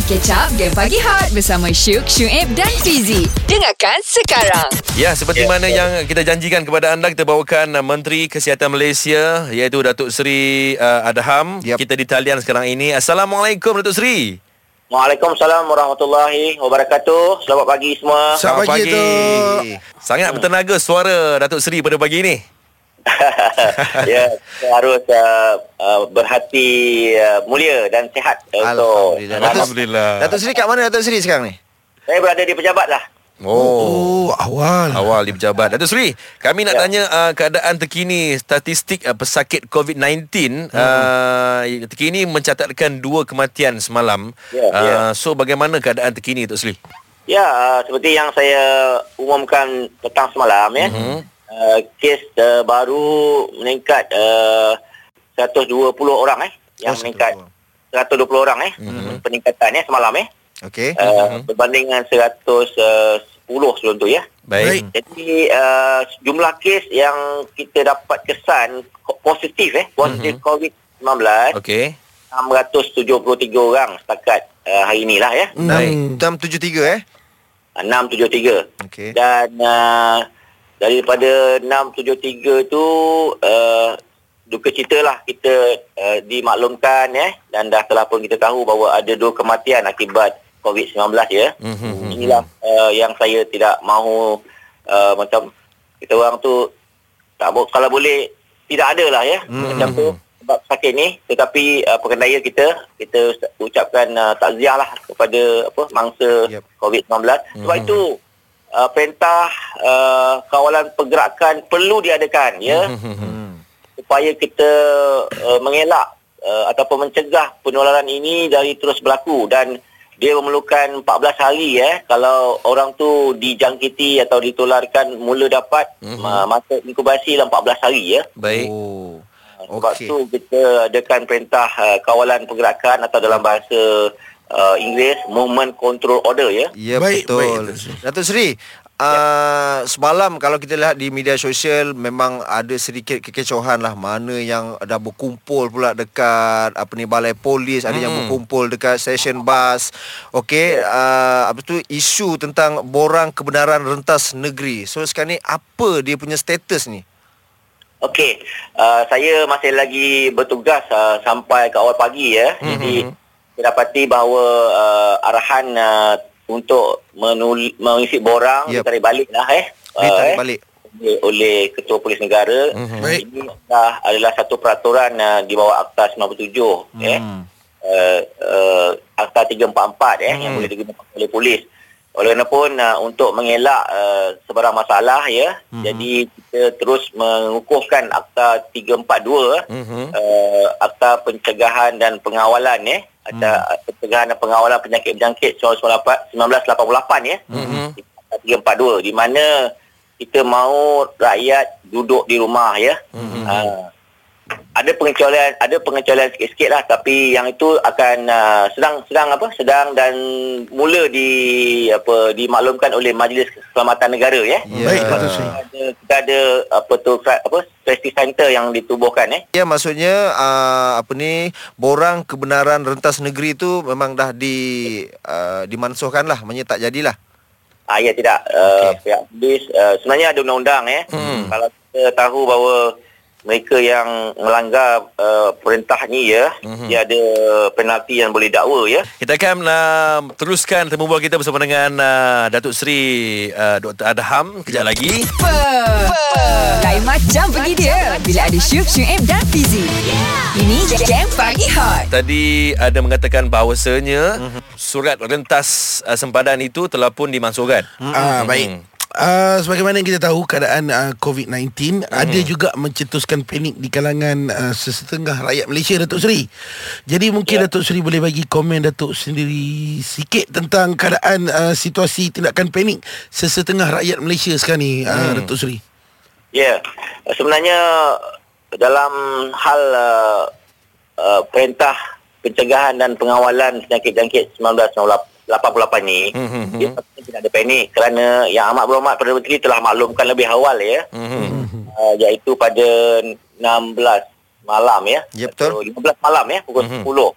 Mari catch up Game Pagi Hot Bersama Syuk, Syuib dan Fizi Dengarkan sekarang Ya, seperti Ya, mana betul. yang kita janjikan kepada anda kita bawakan uh, Menteri Kesihatan Malaysia iaitu Datuk Seri uh, Adham. Yap. Kita di talian sekarang ini. Assalamualaikum Datuk Seri. Waalaikumsalam warahmatullahi wabarakatuh. Selamat pagi semua. Selamat pagi, Datuk. Sangat bertenaga suara Datuk Seri pada pagi ini. Ya, harus uh, uh, berhati uh, mulia dan sihat uh, untuk Alhamdulillah. selamat. Alhamdulillah. Datuk Seri kat mana Datuk Seri sekarang ni? Saya berada di pejabat lah. Oh. Oh, awal. Awal di pejabat Datuk Seri Kami nak Ya. tanya uh, Keadaan terkini Statistik uh, pesakit COVID-19 Hmm. uh, Terkini mencatatkan Dua kematian semalam Ya, uh, ya. So bagaimana keadaan terkini Datuk Seri? Ya, uh, seperti yang saya umumkan petang semalam ya. Mhm. Uh, kes uh, baru meningkat uh, 120 orang eh yang Oh, meningkat 120. 120 orang eh Mhm. peningkatan eh semalam eh. Okey. Uh, berbanding dengan 110 sebelum tu ya. Baik, Jadi uh, jumlah kes yang kita dapat kesan positif eh positif Mhm. COVID-19 Okey 673 orang setakat uh, hari inilah ya. Baik. Enam tujuh tiga eh? 673. Okey. Dan uh, daripada 673 tu uh, duka cita lah kita uh, dimaklumkan eh dan dah telah pun kita tahu bahawa ada dua kematian akibat COVID-19 ya. Mhm. Inilah uh, yang saya tidak mahu uh, macam kita orang tu tak bo- kalau boleh tidak ada lah ya Hmm. macam tu sebab sakit ni tetapi uh, pengendaya kita kita ucapkan uh, takziah lah kepada apa mangsa Yep. COVID-19 sebab Mhm. itu uh, perintah uh, kawalan pergerakan perlu diadakan ya Mhm. Hmm. supaya kita uh, mengelak uh, ataupun mencegah penularan ini dari terus berlaku dan dia memerlukan 14 hari eh kalau orang tu dijangkiti atau ditularkan mula dapat uh, masa inkubasi dalam 14 hari ya Baik Oh. sebab Okey. tu kita adakan perintah uh, kawalan pergerakan atau dalam bahasa uh, Inggeris movement control order ya Ya Baik, betul. baik, Datuk Seri. Uh, semalam kalau kita lihat di media sosial memang ada sedikit kekecohan lah mana yang dah berkumpul pula dekat apa ni balai polis, ada yang Hmm. berkumpul dekat stesen bas. Okey, uh, apa tu isu tentang borang kebenaran rentas negeri. So sekarang ni apa dia punya status ni? Okey, uh, saya masih lagi bertugas uh, sampai ke awal pagi ya. Mhm. Jadi saya dapati bahawa uh, arahan uh, untuk menul- mengisi borang Yep. ditarik balik lah eh. Ditarik eh, balik. oleh, oleh Ketua Polis Negara. Mhm. Baik. Ini adalah, adalah satu peraturan uh, di bawah Akta 97 eh. Hmm. Uh, uh, Akta 344 eh yang Hmm. boleh digunakan oleh polis. Oleh kerana pun uh, untuk mengelak uh, sebarang masalah ya. Mhm. Jadi kita terus mengukuhkan Akta 342 Mhm. uh, Akta Pencegahan dan Pengawalan eh. Akta Pencegahan dan Pengawalan Penyakit Berjangkit 1988 1988 ya. Mhm. Akta 342 di mana kita mahu rakyat duduk di rumah ya. Mhm. Uh, ada pengecualian ada pengecualian sikit-sikit lah tapi yang itu akan uh, sedang sedang apa sedang dan mula di apa dimaklumkan oleh Majlis Keselamatan Negara ya. Ya. Baik, Kita Seri. ada, kita ada apa tu apa safety center yang ditubuhkan eh. Ya maksudnya uh, apa ni borang kebenaran rentas negeri tu memang dah di uh, dimansuhkan lah, maksudnya tak jadilah. Ah ya tidak uh, Okey. pihak polis uh, sebenarnya ada undang-undang eh. Hmm. Kalau kita tahu bahawa mereka yang melanggar uh, perintah ni ya, Mhm. dia ada penalti yang boleh dakwa ya. Kita akan uh, teruskan temu bola kita bersama dengan uh, Datuk Seri uh, Dr. Adham kejap lagi. Lain macam pergi dia Bila ada Syuk, Syuib dan Fizi Ini Game Pagi Hot Tadi ada mengatakan bahawasanya surat rentas uh, sempadan itu telah pun dimansuhkan. Ah, baik. Uh, sebagaimana yang kita tahu keadaan uh, COVID-19 Mhm. ada juga mencetuskan panik di kalangan uh, sesetengah rakyat Malaysia Datuk Seri. Jadi mungkin Ya. Datuk Seri boleh bagi komen Datuk sendiri sikit tentang keadaan uh, situasi tindakan panik sesetengah rakyat Malaysia sekarang ni uh, Hmm. Datuk Seri. Ya, sebenarnya dalam hal uh, uh, perintah pencegahan dan pengawalan penyakit jangkit 1988 ni, Mhm. dia patutnya tidak ada panik kerana yang amat berhormat Perdana Menteri telah maklumkan lebih awal ya, Mhm. uh, iaitu pada 16 malam ya. Ya, betul. Atau 15 malam ya, pukul Mhm. 10.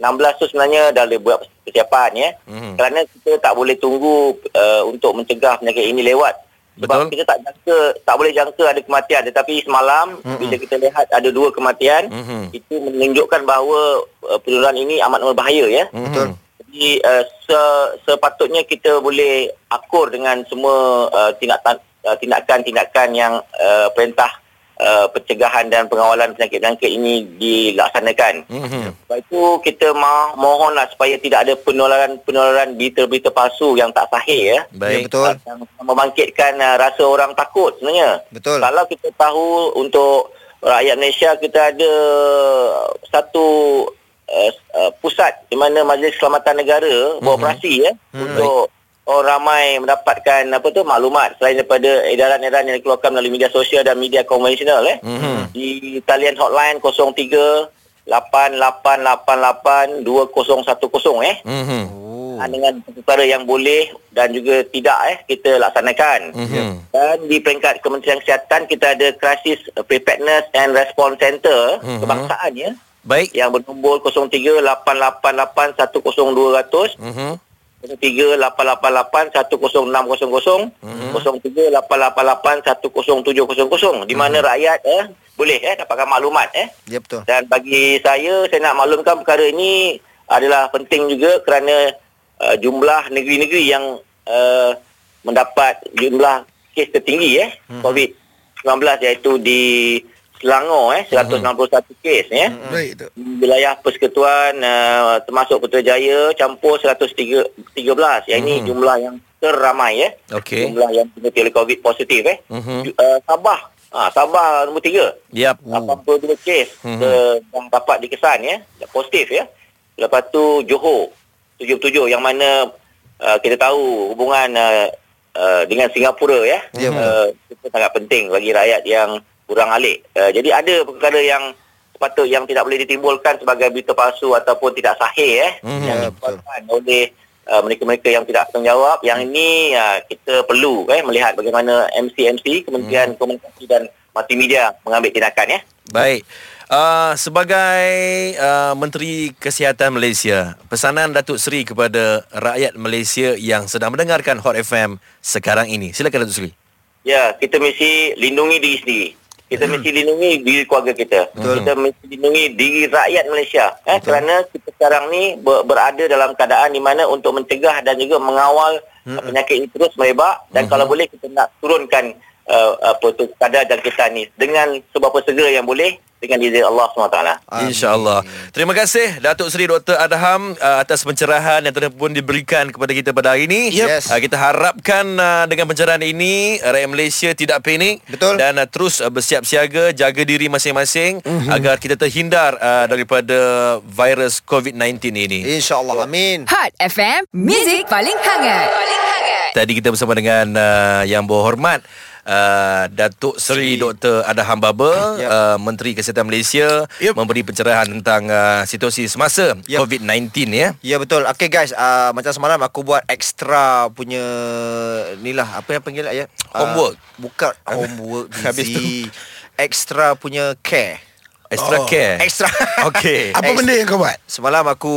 16 tu sebenarnya dah boleh buat persiapan ya. Mhm. Kerana kita tak boleh tunggu uh, untuk mencegah penyakit ini lewat. Sebab Betul. kita tak jangka, tak boleh jangka ada kematian. Tetapi semalam Mhm. bila kita lihat ada dua kematian, Mhm. itu menunjukkan bahawa uh, penularan ini amat berbahaya ya. Betul. Jadi uh, se, sepatutnya kita boleh akur dengan semua uh, tindakan uh, tindakan-tindakan yang uh, perintah uh, pencegahan dan pengawalan penyakit-penyakit ini dilaksanakan. Mhm. Sebab itu kita ma- mohonlah supaya tidak ada penularan-penularan berita-berita palsu yang tak sahih ya. Baik. Ya, betul. Yang membangkitkan uh, rasa orang takut sebenarnya. Betul. Kalau kita tahu untuk rakyat Malaysia kita ada satu uh, uh, pusat di mana Majlis Keselamatan Negara mm-hmm. beroperasi ya mm-hmm. untuk orang ramai mendapatkan apa tu maklumat selain daripada edaran-edaran yang dikeluarkan melalui media sosial dan media konvensional eh Mhm. di talian hotline 03 8888 2010 eh Mhm. Ah, dengan perkara yang boleh dan juga tidak eh kita laksanakan. Mhm. Dan di peringkat Kementerian Kesihatan kita ada Crisis Preparedness and Response Center Mhm. kebangsaan ya Baik. yang bernombor 0388810200 Mhm. 0388810600 0388810700 di mana rakyat eh boleh eh dapatkan maklumat eh Ya betul. dan bagi saya saya nak maklumkan perkara ini adalah penting juga kerana uh, jumlah negeri-negeri yang uh, mendapat jumlah kes tertinggi eh hmm. COVID-19 iaitu di Selangor eh 161 kes ya. Hmm. Baik tu. Wilayah Persekutuan uh, termasuk Putrajaya campur 113 yang ini jumlah yang terramai eh. Okey. Jumlah yang oleh COVID positif eh. Ju- Uh, Sabah Ah, Sabah nombor 3 Yap. 82 kes Mhm. uh, yang dapat dikesan ya positif ya lepas tu Johor 77 yang mana uh, kita tahu hubungan uh, uh, dengan Singapura ya Ya, uh, itu sangat penting bagi rakyat yang kurang alik uh, jadi ada perkara yang sepatut yang tidak boleh ditimbulkan sebagai berita palsu ataupun tidak sahih eh Mhm. yang Ya, dikeluarkan oleh uh, mereka-mereka yang tidak bertanggungjawab yang ini uh, kita perlu eh melihat bagaimana MC-MC Kementerian Komunikasi dan Multimedia mengambil tindakan ya Baik. Uh, sebagai uh, Menteri Kesihatan Malaysia, pesanan Datuk Seri kepada rakyat Malaysia yang sedang mendengarkan Hot FM sekarang ini. Silakan Datuk Seri. Ya, kita mesti lindungi diri sendiri. Kita mesti lindungi diri keluarga kita. Betul. Kita mesti lindungi diri rakyat Malaysia. Eh, kerana kita sekarang ni ber, berada dalam keadaan di mana untuk mencegah dan juga mengawal uh, penyakit ini terus merebak dan kalau boleh kita nak turunkan uh, apa tu kadar jangkitan ni dengan seberapa segera yang boleh dengan izin Allah SWT. InsyaAllah. Terima kasih Datuk Seri Dr. Adham uh, atas pencerahan yang telah pun diberikan kepada kita pada hari ini. Yep. Yes. Uh, kita harapkan uh, dengan pencerahan ini rakyat Malaysia tidak panik Betul. dan uh, terus uh, bersiap siaga, jaga diri masing-masing mm-hmm. agar kita terhindar uh, daripada virus COVID-19 ini. InsyaAllah. Amin. Hot FM, Music paling hangat. Paling hangat. Tadi kita bersama dengan uh, yang berhormat Uh, Datuk Seri Dr. Adham Baba Yep. uh, Menteri Kesihatan Malaysia Yep. memberi pencerahan tentang uh, situasi semasa Yep. COVID-19 ya. Ya betul. Okay guys, uh, macam semalam aku buat extra punya ni lah apa yang panggil ya? Homework. bukan homework Habis busy. Extra punya care. Extra Oh. care. Extra. Okey. Apa Ex- benda yang kau buat? Semalam aku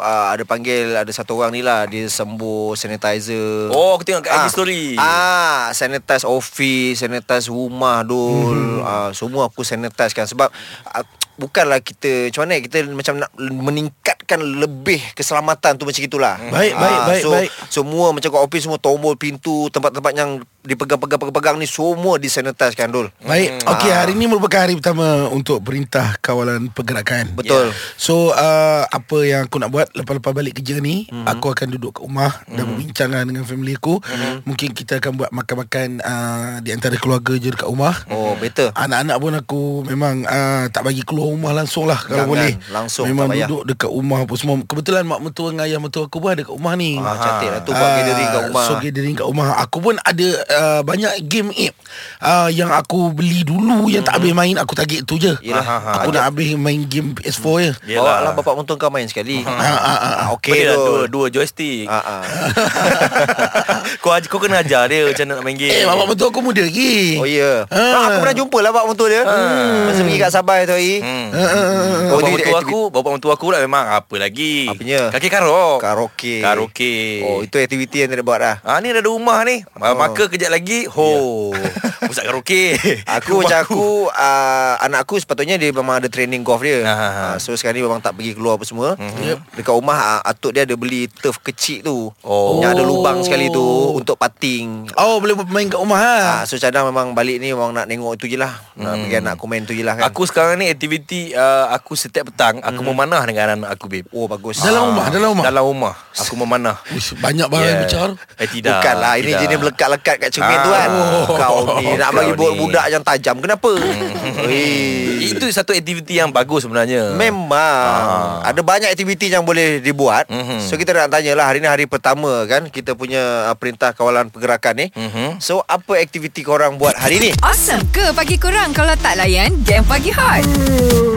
uh, ada panggil ada satu orang ni lah dia sembuh sanitizer. Oh, aku tengok kat IG story. Ah, sanitize office, sanitize rumah dul. Hmm. Ah, semua aku sanitize kan sebab uh, bukanlah kita macam mana kita macam nak meningkatkan lebih keselamatan tu macam itulah. Baik, baik, baik, so, baik. Semua macam kat office semua tombol pintu, tempat-tempat yang dipegang-pegang-pegang ni semua disanitize kan dul. Baik. Okey, hari ini merupakan hari pertama untuk Perintah Kawalan Pergerakan. Betul. So uh, apa yang aku nak buat lepas-lepas balik kerja ni, mm-hmm. aku akan duduk kat rumah mm-hmm. dan berbincang dengan family aku. Mm-hmm. Mungkin kita akan buat makan-makan uh, di antara keluarga je dekat rumah. Oh, better. Anak-anak pun aku memang uh, tak bagi keluar rumah langsung lah kalau Jangan, boleh. langsung, Memang duduk dekat rumah apa semua. Kebetulan mak mentua dengan ayah mentua aku pun ada kat rumah ni. Ah, cantik lah tu buat Ah, gathering kat rumah. So gathering kat rumah Aku pun ada uh, Banyak game app uh, Yang aku beli dulu Yang tak habis main Aku target tu je Yelah. Aku nak habis main game PS4 je Bawa lah bapak mentua kau main sekali. Ah, ah, ah. Okey Okey lah, dua, dua joystick. Ah, ah. kau, aj- kau kena ajar dia Macam mana nak main game Eh bapak mentua aku muda lagi Oh ya Ah. yeah. Aku pernah jumpa lah Bapak mentua dia Masa pergi kat Sabah tu hari hmm. Ah, ah, ah. Bapak dia mentua aku Bapak mentua aku lah memang Apa lagi Apanya? Kaki karok Karaoke Karaoke Oh itu aktiviti yang dia buat lah Ah ni ada rumah ni. Oh. Maka kejap lagi ho. Pusat karaoke. Aku macam aku uh, Anak aku sepatutnya Dia memang ada training golf dia Ah, ah, ah. uh, So sekarang ni memang tak pergi keluar apa semua Mhm. Dekat rumah uh, Atuk dia ada beli turf kecil tu Oh. Yang ada lubang sekali tu Untuk putting Oh boleh main kat rumah ha. Ah, so cadang memang balik ni memang nak tengok tu je lah. Nak Hmm. pergi anak aku main tu je lah kan. Aku sekarang ni aktiviti uh, aku setiap petang aku memanah dengan anak aku babe. oh bagus. Dalam rumah, dalam rumah. Dalam rumah aku memanah. Uish, banyak barang yeah. bicar. Eh tidak. Bukanlah ini tidak. jenis melekat-lekat kat cermin tu kan. Ah. Kau ni nak Kau bagi buat budak yang tajam kenapa? Weh. Itu satu aktiviti yang bagus sebenarnya. Memang Ah. Ada banyak aktiviti yang boleh dibuat Mhm. So kita nak tanya lah Hari ni hari pertama kan Kita punya uh, perintah kawalan pergerakan ni Mhm. So apa aktiviti korang buat hari ni? Awesome ke pagi kurang kalau tak layan game pagi hot?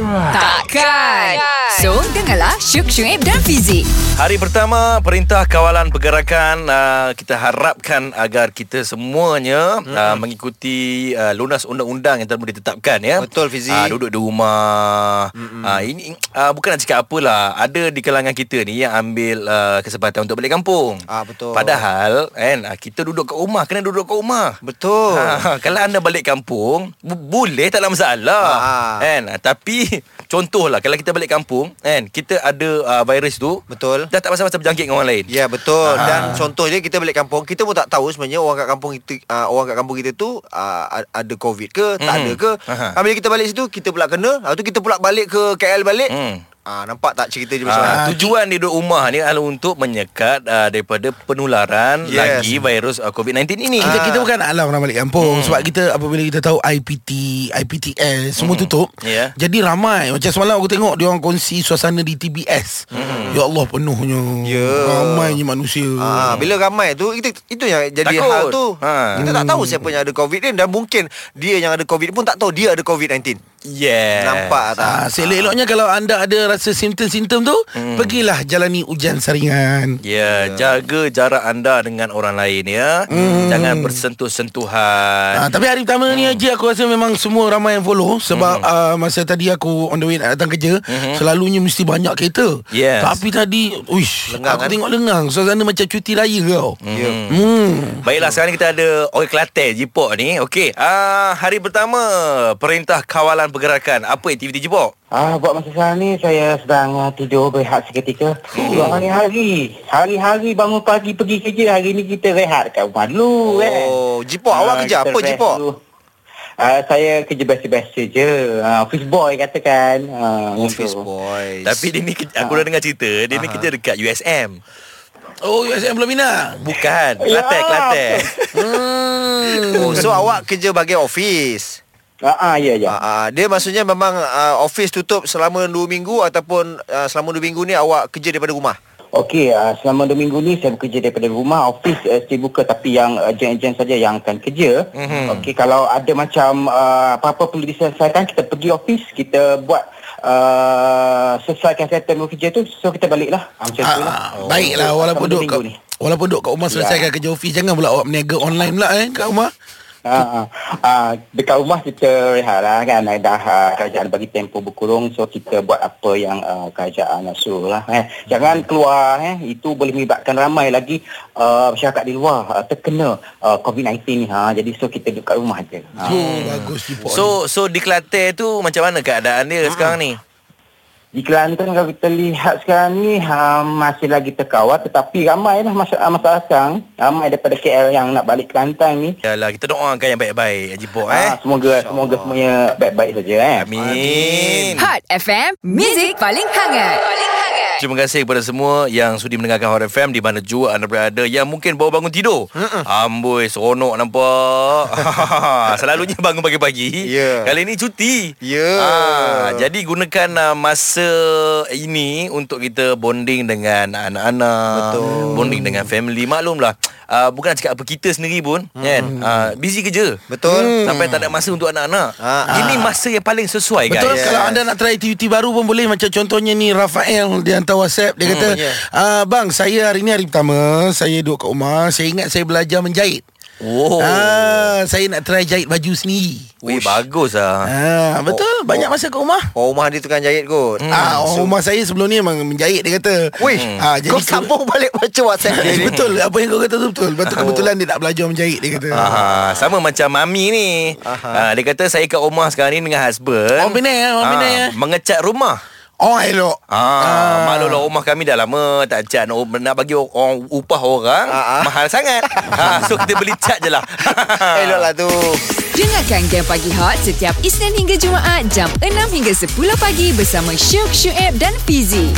Takkan. So, dengarlah Syuk Syuib dan Fizik. Hari pertama Perintah Kawalan Pergerakan uh, Kita harapkan Agar kita semuanya hmm. uh, Mengikuti uh, Lunas undang-undang Yang telah ditetapkan ya Betul, Fizi. uh, Duduk di rumah uh, Ini uh, Bukan nak cakap apalah Ada di kalangan kita ni Yang ambil uh, Kesempatan untuk balik kampung Ah, betul. Padahal kan, uh, Kita duduk kat rumah Kena duduk kat rumah Betul Ha, kalau anda balik kampung bu- Boleh tak ada masalah Ha. kan? Ha, Tapi Contohlah Kalau kita balik kampung kan, Kita ada uh, virus tu Betul Dah tak pasal-pasal berjangkit dengan orang lain Ya betul Ah. Dan contohnya kita balik kampung Kita pun tak tahu sebenarnya Orang kat kampung kita uh, Orang kat kampung kita tu uh, Ada covid ke Tak Mhm. ada ke Aha. Bila kita balik situ Kita pula kena Lepas tu kita pula balik ke KL balik Hmm. Ah Nampak tak cerita dia macam Ha, mana tujuan dia duduk rumah ni adalah untuk menyekat uh, daripada penularan Yes. lagi virus uh, COVID-19 ini. Kita, Ah. kita bukan alam nak balik kampung hmm. Sebab kita apabila kita tahu IPT, IPTS Semua tutup Ya. Jadi ramai Macam semalam aku tengok Dia orang kongsi suasana di TBS Hmm. Ya Allah penuhnya Ya. Ramainya manusia Ah, bila ramai tu itu itu yang jadi Takut. hal tu. Ha. Kita tak tahu siapa yang ada covid ni dan mungkin dia yang ada covid pun tak tahu dia ada covid-19. Yeah. Nampak tak? Ah, seleloknya kalau anda ada rasa simptom-simptom tu, hmm. pergilah jalani ujian saringan. Ya, jaga jarak anda dengan orang lain ya. Hmm. Jangan bersentuh-sentuhan. Ah, tapi hari pertama ni Haji aku rasa memang semua ramai yang follow sebab ah, masa tadi aku on the way nak datang kerja, selalunya mesti banyak kereta. Yes. Tapi tadi, uish, Lengang, aku kan? tengok lengang. Suasana macam cuti raya kau. Ya. Hmm. Baiklah sekarang kita ada orang Kelantan Jipok ni. Okey. Ah hari pertama Perintah Kawalan Pergerakan. Apa aktiviti Jipok? Ah, buat masa sekarang ni saya sedang uh, tidur berehat seketika. Oh. Hari-hari, hari-hari bangun pagi pergi kerja. Hari ni kita rehat kat rumah dulu. eh. Oh, Jipok awak kerja kita apa Jipok? dulu. Ah, saya kerja biasa-biasa je. Ah, office boy katakan. Ah, Office boys. Tapi dia ni ke- aku dah dengar cerita, dia ni kerja dekat USM. Oh, USM belum Mina. Bukan, Ya, Kelantan, Kelantan. Oh, so awak kerja bagai office. Ah, ah, ya, ya. Ah, ah, dia maksudnya memang uh, office tutup selama 2 minggu ataupun uh, selama 2 minggu ni awak kerja daripada rumah. Okey, uh, selama dua minggu ni saya bekerja daripada rumah. Office uh, saya buka tapi yang uh, ejen-ejen saja yang akan kerja. Mm-hmm. Okey, kalau ada macam uh, apa-apa perlu diselesaikan, kita pergi office, kita buat uh, selesaikan settlement kerja tu, so kita baliklah. Uh, macam tu lah. Ah, baiklah walaupun duduk kat. Walaupun duduk kat rumah selesaikan kerja office Jangan pula awak berniaga online pula eh kat rumah Ah, ah. Ah, dekat rumah kita rehat lah kan dah uh, kerajaan bagi tempoh berkurung so kita buat apa yang uh, kerajaan suruh lah eh. jangan keluar eh itu boleh menyebabkan ramai lagi uh, masyarakat di luar uh, terkena uh, COVID-19 ni ha jadi so kita duduk kat rumah je ha. Bagus. So so di Kelantan tu macam mana keadaan dia sekarang ni? Di Kelantan kalau kita lihat sekarang ni ha, masih lagi terkawal tetapi ramai lah masyarakat, masyarakat ramai daripada KL yang nak balik Kelantan ni Yalah kita doakan yang baik-baik Jipok eh. Ah, semoga semoga semuanya baik-baik saja eh. Amin. Hot FM, Music paling hangat. Paling hangat. Terima kasih kepada semua yang sudi mendengarkan Hot FM di mana jua anda berada yang mungkin baru bangun tidur. Amboi, seronok nampak. Selalunya bangun pagi-pagi. Ya. Kali ini cuti. Ya. Ah, jadi gunakan uh, masa ini untuk kita bonding dengan anak-anak, Betul. bonding dengan family. Maklumlah, uh, bukan nak cakap apa kita sendiri pun, kan? Uh, busy kerja. Betul. Sampai tak ada masa untuk anak-anak. Ah, Ini masa yang paling sesuai Betul guys. kalau anda nak try aktiviti baru pun boleh Macam contohnya ni Rafael Dia hantar WhatsApp Dia kata ya. ah, Bang saya hari ni hari pertama Saya duduk kat rumah Saya ingat saya belajar menjahit Oh. ah, Saya nak try jahit baju sendiri Weh, bagus lah. ah, Betul Banyak masa kat rumah Oh rumah dia tukang jahit kot Ah, orang rumah saya sebelum ni memang menjahit dia kata. Weh ah, Kau ke- sambung balik baca WhatsApp dia betul apa yang kau kata tu betul. Lepas tu kebetulan dia tak belajar menjahit dia kata. Ah, sama macam mami ni. Ah, dia kata saya kat rumah sekarang ni dengan husband. Orang Penang, eh, orang Ah, Penang, eh. Mengecat rumah. Oh elok. Ah, maklumlah rumah kami dah lama tak cat nak, nak bagi orang upah orang Ah, ah. mahal sangat. ha, so kita beli cat je lah. Elok lah tu Dengarkan Game Pagi Hot setiap Isnin hingga Jumaat jam 6 hingga 10 pagi bersama Syuk, Syuib dan Fizi.